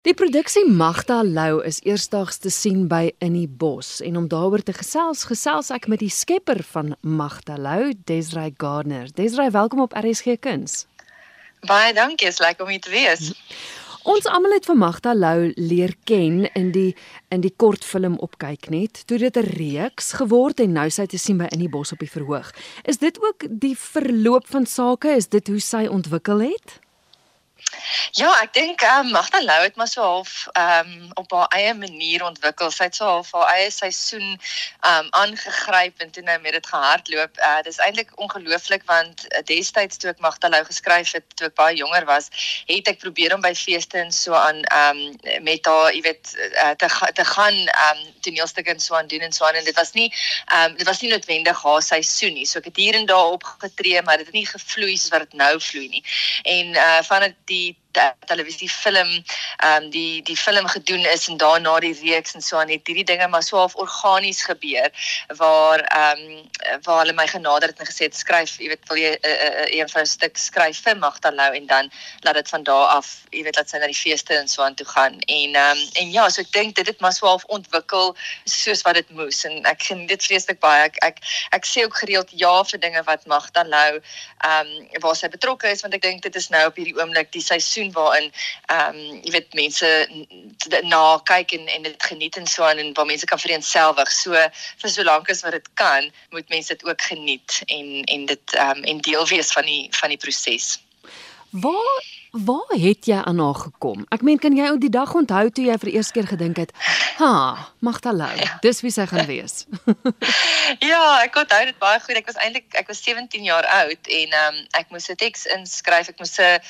Die produksie Magda Lou is eersdaags te sien by In die Bos en om daaroor te gesels, gesels ek met die skepper van Magda Lou, Desrey Gardner. Desrey, welkom op RSG Kuns. Baie dankie, is lekker om hier te wees. Ons almal het vir Magda Lou leer ken in die in die kortfilm opkyk net. Toe dit 'n reeks geword en nou sy te sien by In die Bos op die verhoog. Is dit ook die verloop van sake? Is dit hoe sy ontwikkel het? Ja, ek dink ehm um, Magda Lou het maar so half ehm um, op haar eie manier ontwikkel. Sy het so half haar eie seisoen ehm um, aangegryp en toe nou met dit gehardloop. Uh dis eintlik ongelooflik want destyds toe ek Magda Lou geskryf het toe ek baie jonger was, het ek probeer om by feeste en so aan ehm um, met haar, jy weet, uh, te te gaan ehm um, toneelstukke en so aan doen en so aan en dit was nie ehm um, dit was nie noodwendig haar seisoen nie. So ek het hier en daar opgetree, maar dit het nie gevloei soos wat dit nou vloei nie. En uh van die televisie film ehm um, die die film gedoen is en daarna die reeks en so aan het hierdie dinge maar so half organies gebeur waar ehm um, waar hulle my genader het en gesê het skryf jy weet wil jy 'n uh, uh, uh, een van 'n stuk skryf vir Magda Lou en dan laat dit van daar af jy weet laat sy na die feeste en so aan toe gaan. En ehm um, en ja so ek dink dit het maar so half ontwikkel soos wat dit moes en ek geniet dit vreeslik baie. Ek ek ek sê ook gereeld ja vir dinge wat Magda Lou ehm um, waar sy betrokke is want ek dink dit is nou op hierdie oomblik die seisoen seisoen waarin ehm um, jy weet mense na kyk en en dit geniet en so aan en waar mense kan vereenselwig. So vir so lank as wat dit kan, moet mense dit ook geniet en en dit ehm um, en deel wees van die van die proses. Waar Waar het jy aan haar gekom? Ek meen kan jy ou die dag onthou toe jy vir die eerste keer gedink het, "Ha, Magdalou, ja. dis wie sy gaan wees." ja, ek onthou dit baie goed. Ek was eintlik ek was 17 jaar oud en ehm um, ek moes 'n teks inskryf. Ek moes 'n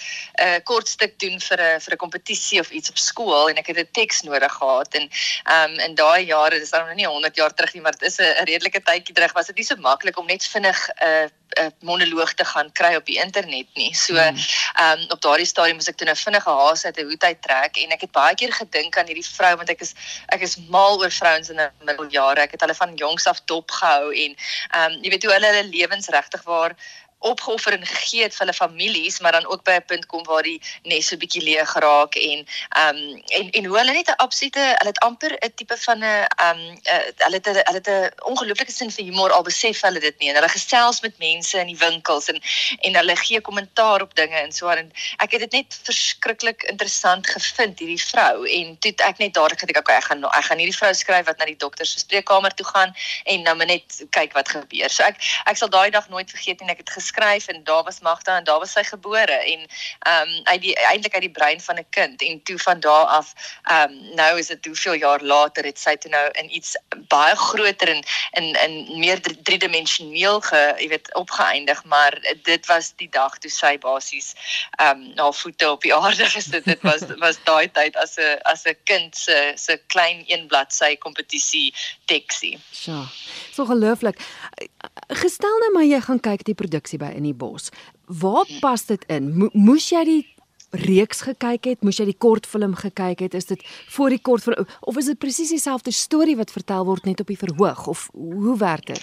'n kort stuk doen vir 'n vir 'n kompetisie of iets op skool en ek het 'n teks nodig gehad en ehm um, in daai jare, dis nou nie 100 jaar terug nie, maar dit is 'n redelike tydjie terug, was dit nie so maklik om net vinnig 'n uh, 'n monoloog te gaan kry op die internet nie. So hmm. ehm um, op daardie stadium moes ek toe 'n nou vinnige haas uit 'n hoed uit trek en ek het baie keer gedink aan hierdie vrou want ek is ek is mal oor vrouens in 'n middeljare. Ek het hulle van jongs af dop gehou en ehm um, jy weet hoe hulle hulle lewens regtig waar opgeoffer en gegee het vir hulle families, maar dan ook by 'n punt kom waar die nes so bietjie leeg geraak en ehm um, en en hoe hulle net 'n absolute hulle het amper 'n tipe van 'n ehm um, hulle het hulle het 'n ongelooflike sin vir humor al besef hulle dit nie. En hulle gesels met mense in die winkels en en hulle gee kommentaar op dinge en so en ek het dit net verskriklik interessant gevind hierdie vrou. En toe ek net dadelik gedink okay ek gaan ek gaan hierdie vrou skryf wat na die dokter se spreekkamer toe gaan en nou net kyk wat gebeur. So ek ek sal daai dag nooit vergeet nie ek het geskryf en daar was Magda en daar was sy gebore en ehm um, uit die eintlik uit die brein van 'n kind en toe van daar af ehm um, nou is dit hoeveel jaar later het sy toe nou in iets baie groter en in in meer driedimensioneel ge jy weet opgeëindig maar dit was die dag toe sy basies ehm um, haar voete op die aarde gesit het was was daai tyd as 'n as 'n kind se se klein een bladsy kompetisie teksie. Ja. So gelooflik. Gestel nou maar jy gaan kyk die produksie by in die bos. Waar pas dit in? Mo moes jy die reeks gekyk het? Moes jy die kortfilm gekyk het? Is dit voor die kortfilm of is dit presies dieselfde storie wat vertel word net op die verhoog of hoe werk dit?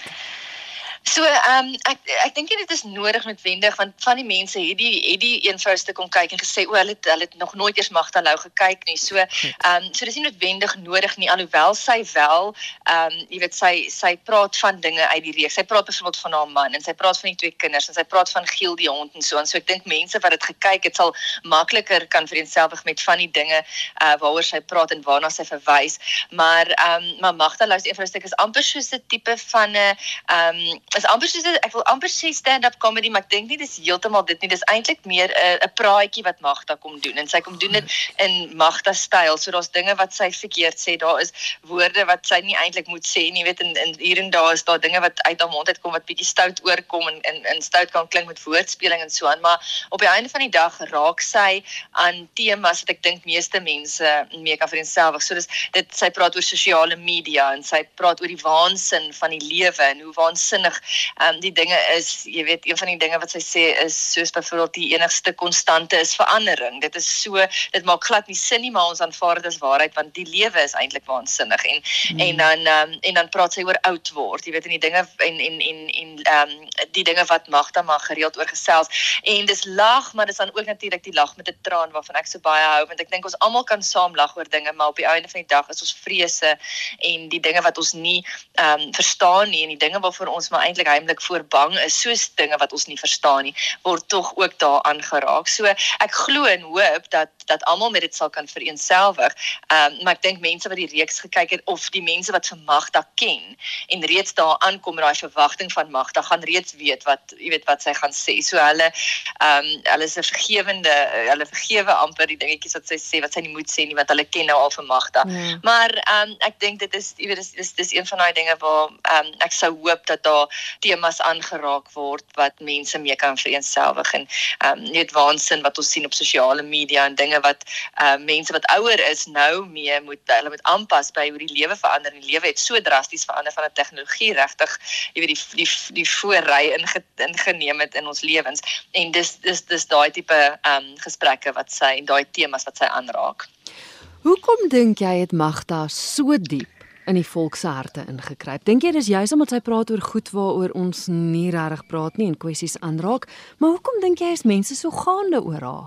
So ehm um, ek ek dink dit is nodig noodwendig want van die mense het die het die eenvouste kom kyk en gesê o hulle het, hulle het nog nooit eers Magda Lou gekyk nie. So ehm um, so dis nie noodwendig nodig nie alhoewel sy wel ehm um, jy weet sy sy praat van dinge uit die reeks. Sy praat byvoorbeeld van haar man en sy praat van die twee kinders en sy praat van Giel die hond en so en so ek dink mense wat dit gekyk het sal makliker kan vereenselwig met van die dinge uh waaroor sy praat en waarna sy verwys. Maar ehm um, maar Magda Lou se eenvouste is amper soos 'n tipe van 'n ehm um, is amper soos ek wil amper sê stand-up comedy, maar ek dink nie dis heeltemal dit nie. Dis eintlik meer 'n 'n praatjie wat Magda kom doen en sy kom doen dit in Magda styl. So daar's dinge wat sy verkeerd sê. Daar is woorde wat sy nie eintlik moet sê nie. Weet in in hier en daar is daar dinge wat uit haar mond uitkom wat bietjie stout oorkom en in in stout kan klink met woordspeling en so aan, maar op die einde van die dag raak sy aan temas wat ek dink meeste mense mee kan vereenselwig. So dis dit sy praat oor sosiale media en sy praat oor die waansin van die lewe en hoe waansinnig Ehm um, die dinge is, jy weet, een van die dinge wat sy sê is soos byvoorbeeld die enigste konstante is verandering. Dit is so, dit maak glad nie sin nie, maar ons aanvaar dit as waarheid want die lewe is eintlik waansinnig en mm. en dan ehm um, en dan praat sy oor oud word, jy weet, en die dinge en en en en ehm um, die dinge wat Magda maar gereeld oor gesels en dis lag, maar dis dan ook natuurlik die lag met 'n traan waarvan ek so baie hou want ek dink ons almal kan saam lag oor dinge, maar op die einde van die dag is ons vrese en die dinge wat ons nie ehm um, verstaan nie en die dinge waarvoor ons maar eintlik heimlik voor bang is, soos dinge wat ons nie verstaan nie, word tog ook daaraan geraak. So ek glo en hoop dat dat almal met dit sal kan vereensgewig. Ehm um, maar ek dink mense wat die reeks gekyk het of die mense wat vir Magda ken en reeds daar aankom met daai verwagting van Magda gaan reeds weet wat jy weet wat sy gaan sê. So hulle ehm um, hulle is 'n vergewende, hulle vergewe amper die dingetjies wat sy sê wat sy nie moet sê nie wat hulle ken nou al van Magda. Ja. Maar ehm um, ek dink dit is jy weet dis dis dis een van daai dinge waar ehm um, ek sou hoop dat daar temas aangeraak word wat mense mee kan vereensgewig en ehm um, net waansin wat ons sien op sosiale media en dinge wat ehm uh, mense wat ouer is nou mee moet hulle moet aanpas by hoe die lewe verander die lewe het so drasties verander van 'n tegnologie regtig jy weet die die die voorry inge, ingeneem het in ons lewens en dis dis dis daai tipe ehm um, gesprekke wat sy en daai temas wat sy aanraak. Hoekom dink jy het Magda so diep in die volk se harte ingekruip? Dink jy dis juis omdat sy praat oor goed waaroor ons nie regtig praat nie en kwessies aanraak, maar hoekom dink jy is mense so gaande oor haar?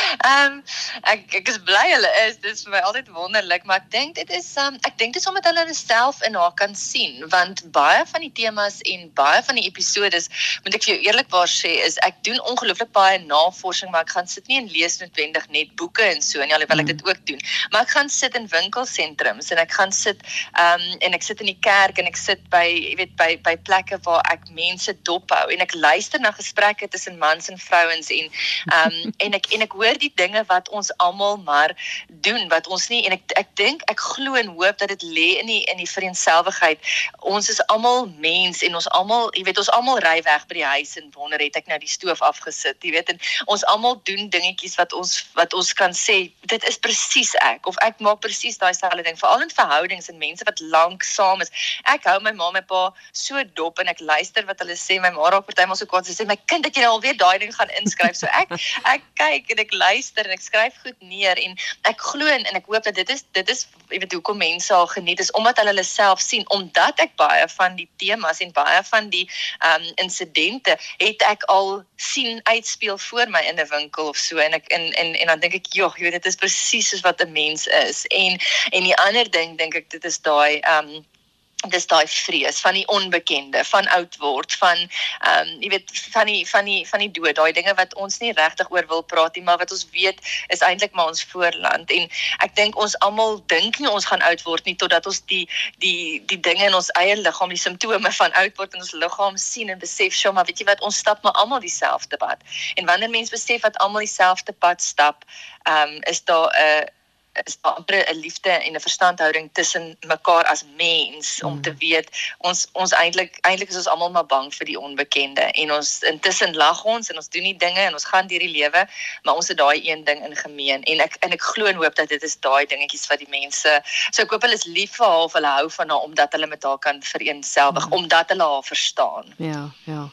Ehm um, ek ek is bly hulle is. Dit is vir my altyd wonderlik, maar ek dink dit is um, ek dink dit is omdat hulle self in haar kan sien want baie van die temas en baie van die episodes, moet ek vir jou eerlikwaar sê, is ek doen ongelooflik baie navorsing, maar ek gaan sit nie en lees noodwendig net boeke en so nie, alhoewel ek dit ook doen. Maar ek gaan sit in winkelsentrums en ek gaan sit ehm um, en ek sit in die kerk en ek sit by jy weet by by plekke waar ek mense dophou en ek luister na gesprekke tussen mans en vrouens en ehm um, en ek en ek hoor die dinge wat ons almal maar doen wat ons nie en ek ek dink ek glo en hoop dat dit lê in die in die vereenselwigheid. Ons is almal mens en ons almal, jy weet, ons almal ry weg by die huis en wonder het ek nou die stoof afgesit, jy weet, en ons almal doen dingetjies wat ons wat ons kan sê dit is presies ek of ek maak presies daai selfde ding veral in verhoudings en mense wat lank saam is. Ek hou my ma en my pa so dop en ek luister wat hulle sê. My ma raak partymal so kwaad sy sê my kind ek jy nou alweer daai ding gaan inskryf. So ek ek kyk en ek luister luister en ek skryf goed neer en ek glo en ek hoop dat dit is dit is jy weet hoekom mense al geniet is omdat hulle hulle self sien. Omdat ek baie van die temas en baie van die um insidente het ek al sien uitspeel voor my in 'n winkel of so. En ek en en en dan dink ek joh jy weet dit is presies soos wat 'n mens is. En en die ander ding dink ek dit is daai um dis daai vrees van die onbekende, van oud word, van ehm um, jy weet van die van die van die dood, daai dinge wat ons nie regtig oor wil praat nie, maar wat ons weet is eintlik maar ons voorland en ek dink ons almal dink nie ons gaan oud word nie totdat ons die die die dinge in ons eie liggaam, die simptome van oud word in ons liggaam sien en besef, "Sjoe, maar weet jy wat, ons stap maar almal dieselfde pad." En wanneer mense besef dat almal dieselfde pad stap, ehm um, is daar 'n uh, is amper 'n liefde en 'n verstandhouding tussen mekaar as mens mm. om te weet ons ons eintlik eintlik is ons almal maar bang vir die onbekende en ons intussen lag ons en ons doen die dinge en ons gaan deur die lewe maar ons het daai een ding in gemeen en ek en ek glo en hoop dat dit is daai dingetjies wat die mense so ek hoop hulle is lief vir haar of hulle hou van haar omdat hulle met haar kan vereenselwig mm. omdat hulle haar verstaan ja ja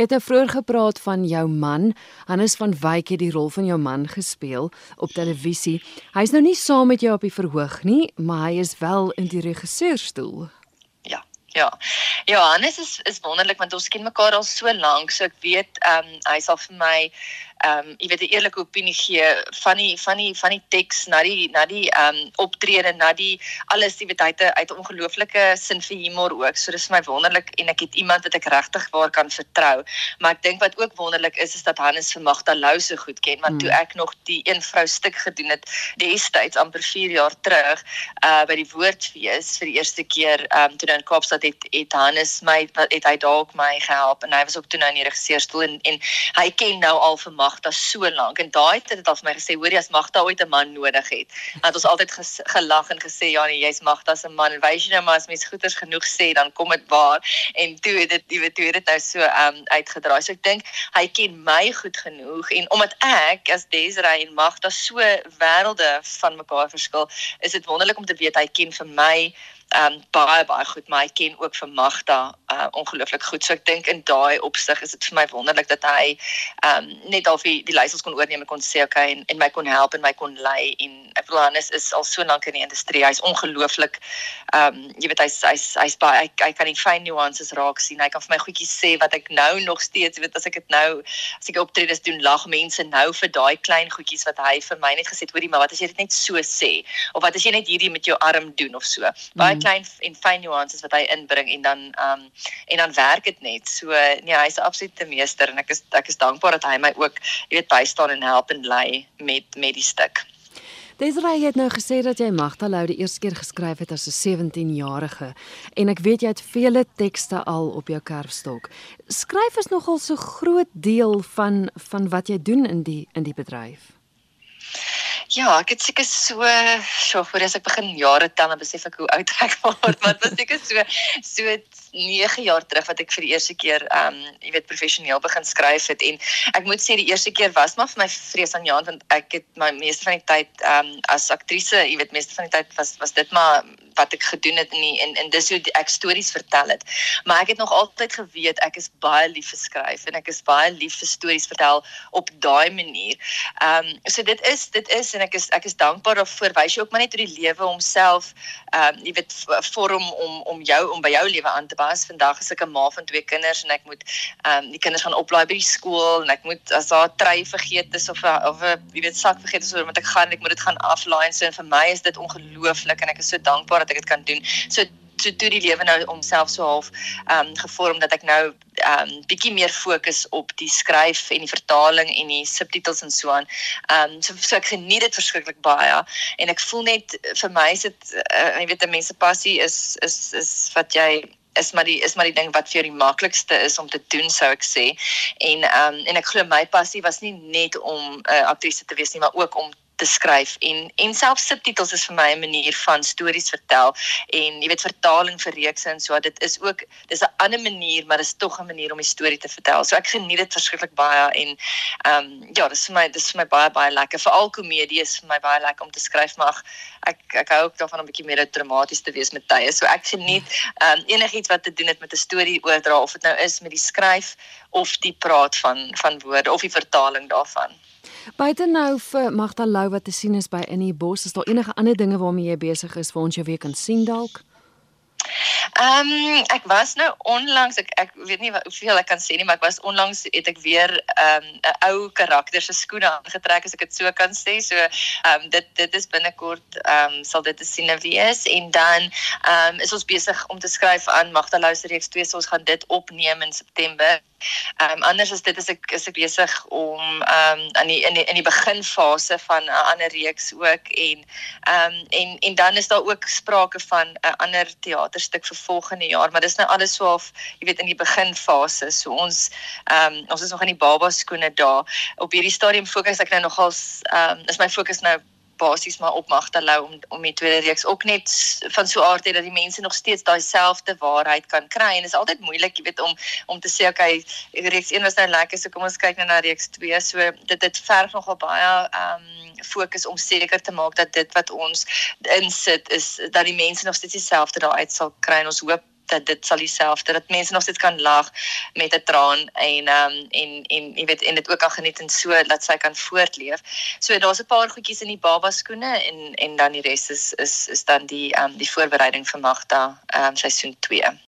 Jy het nou vroeër gepraat van jou man. Hannes van Wyk het die rol van jou man gespeel op televisie. Hy's nou nie saam met jou op die verhoog nie, maar hy is wel in die regisseurstoel. Ja. Ja. Johannes is is wonderlik want ons ken mekaar al so lank, so ek weet ehm um, hy sal vir my ehm um, jy weet 'n eerlike opinie gee van die van die van die teks na die na die ehm um, optrede na die alles jy weet hy het uit 'n ongelooflike sin vir humor ook. So dis vir my wonderlik en ek het iemand wat ek regtig waar kan vertrou. Maar ek dink wat ook wonderlik is is dat Hannes vir Magda Lou so goed ken want hmm. toe ek nog die een vrou stuk gedoen het destyds amper 4 jaar terug uh by die woordfees vir die eerste keer ehm um, toe in Kaapstad het het Hannes my het hy dalk my gehelp en hy was ook toe nou in die regisseurstoel en en hy ken nou al vir Magda Magda so lank en daai het dit al vir my gesê hoor jy as Magda ooit 'n man nodig het. Want ons altyd gelag en gesê ja nee jy's Magda se man en wys jy nou maar as mens goeders genoeg sê dan kom dit waar en toe het dit jy weet toe het dit nou so um uitgedraai. So ek dink hy ken my goed genoeg en omdat ek as Desiree en Magda so wêrelde van mekaar verskil, is dit wonderlik om te weet hy ken vir my ehm um, baie baie goed, maar hy ken ook vir Magda uh ongelooflik goed. So ek dink in daai opsig is dit vir my wonderlik dat hy ehm um, net al die die leiersels kon oorneem en kon sê okay en, en my kon help en my kon lei en ek bedoel Hannes is al so lank in die industrie. Hy's ongelooflik ehm um, jy weet hy's hy's hy's baie hy, hy kan die fyn nuances raak sien. Hy kan vir my goedjies sê wat ek nou nog steeds weet as ek dit nou as ek optredes doen lag mense nou vir daai klein goedjies wat hy vir my net gesê het hoorie maar wat as jy dit net so sê of wat as jy net hierdie met jou arm doen of so. Baie. Klein en fyn nuances wat hy inbring en dan ehm um, en dan werk dit net. So nee, hy's 'n absolute meester en ek is ek is dankbaar dat hy my ook jy weet bystaan en help en lei met met die stuk. Desiree het nou gesê dat jy Magdalou die eerste keer geskryf het as 'n 17-jarige en ek weet jy het vele tekste al op jou kerfstok. Skryf is nogal so groot deel van van wat jy doen in die in die bedryf. Ja, ek het seker so, so voor as ek begin jare tel, dan besef ek hoe oud ek word, want was seker so so 9 jaar terug wat ek vir die eerste keer ehm um, jy weet professioneel begin skryf het en ek moet sê die eerste keer was maar vir my vrees aan Jan want ek het my meeste van die tyd ehm um, as aktrise, jy weet meeste van die tyd was was dit maar wat ek gedoen het in die, en en dis hoe ek stories vertel het. Maar ek het nog altyd geweet ek is baie lief vir skryf en ek is baie lief vir stories vertel op daai manier. Ehm um, so dit is dit is en ek is ek is dankbaar daarvoor. Wys jy ook maar net hoe die lewe homself ehm um, jy weet vorm om om jou om by jou lewe aan te pas. Vandag is ek 'n ma van twee kinders en ek moet ehm um, die kinders gaan oplaai by die skool en ek moet as daar 'n trei vergeet is of of 'n jy weet sak vergeet is, moet ek gaan ek moet dit gaan aflaai en so en vir my is dit ongelooflik en ek is so dankbaar dat ek dit kan doen. So so toe die lewe nou homself so half ehm um, gevorm dat ek nou ehm um, bietjie meer fokus op die skryf en die vertaling en die subtitels en so aan. Ehm um, so, so ek geniet dit verskriklik baie en ek voel net vir my is dit uh, jy weet 'n mens se passie is is is wat jy is maar die is maar die ding wat vir jou die maklikste is om te doen sou ek sê. En ehm um, en ek glo my passie was nie net om 'n uh, aktrise te wees nie, maar ook om te skryf en en selfs subtitels is vir my 'n manier van stories vertel en jy weet vertaling vir reekse en so dit is ook dis 'n ander manier maar dis tog 'n manier om die storie te vertel. So ek geniet dit verskriklik baie en ehm um, ja, dis vir my dis vir my baie baie lekker. Veral komedie is vir my baie lekker om te skryf maar ek ek hou ook daarvan om 'n bietjie meer dramaties te wees met tye. So ek geniet ehm um, enigiets wat te doen het met 'n storie oordra of dit nou is met die skryf of die praat van van woorde of die vertaling daarvan. Buite nou vir Magda Lou wat te sien is by in die bos, is daar enige ander dinge waarmee jy besig is waar ons jou weer kan sien dalk? Ehm um, ek was nou onlangs ek ek weet nie hoeveel ek kan sê nie maar ek was onlangs het ek weer ehm um, 'n ou karakter se skoene aangetrek as ek dit so kan sê. So ehm um, dit dit is binnekort ehm um, sal dit te sien wees en dan ehm um, is ons besig om te skryf aan Magda Lou se reeks 2 so ons gaan dit opneem in September. Ehm um, anders as dit is ek is ek besig om ehm um, aan die in die in die beginfase van 'n ander reeks ook en ehm um, en en dan is daar ook sprake van 'n ander teaterstuk vir volgende jaar, maar dis nou alles so half, jy weet in die beginfase. So ons ehm um, ons is nog in die baba skoene daar. Op hierdie stadium fokus ek nou nogals ehm um, is my fokus nou basies maar op Magdalou om om die tweede reeks ook net van so aard het dat die mense nog steeds daai selfde waarheid kan kry. En is altyd moeilik jy weet om om te sê okay reeks 1 was nou lekker so kom ons kyk nou na reeks 2 so dit dit verg nogal baie ehm um, fokus om seker te maak dat dit wat ons insit is dat die mense nog steeds dieselfde daai uit sal kry. En ons hoop dat dit sal dieselfde dat mense nog steeds kan lag met 'n traan en ehm um, en en jy weet en dit ook al geniet en so dat sy kan voortleef. So daar's 'n paar goedjies in die baba skoene en en dan die res is is is dan die ehm um, die voorbereiding vir Magda ehm um, seisoen 2.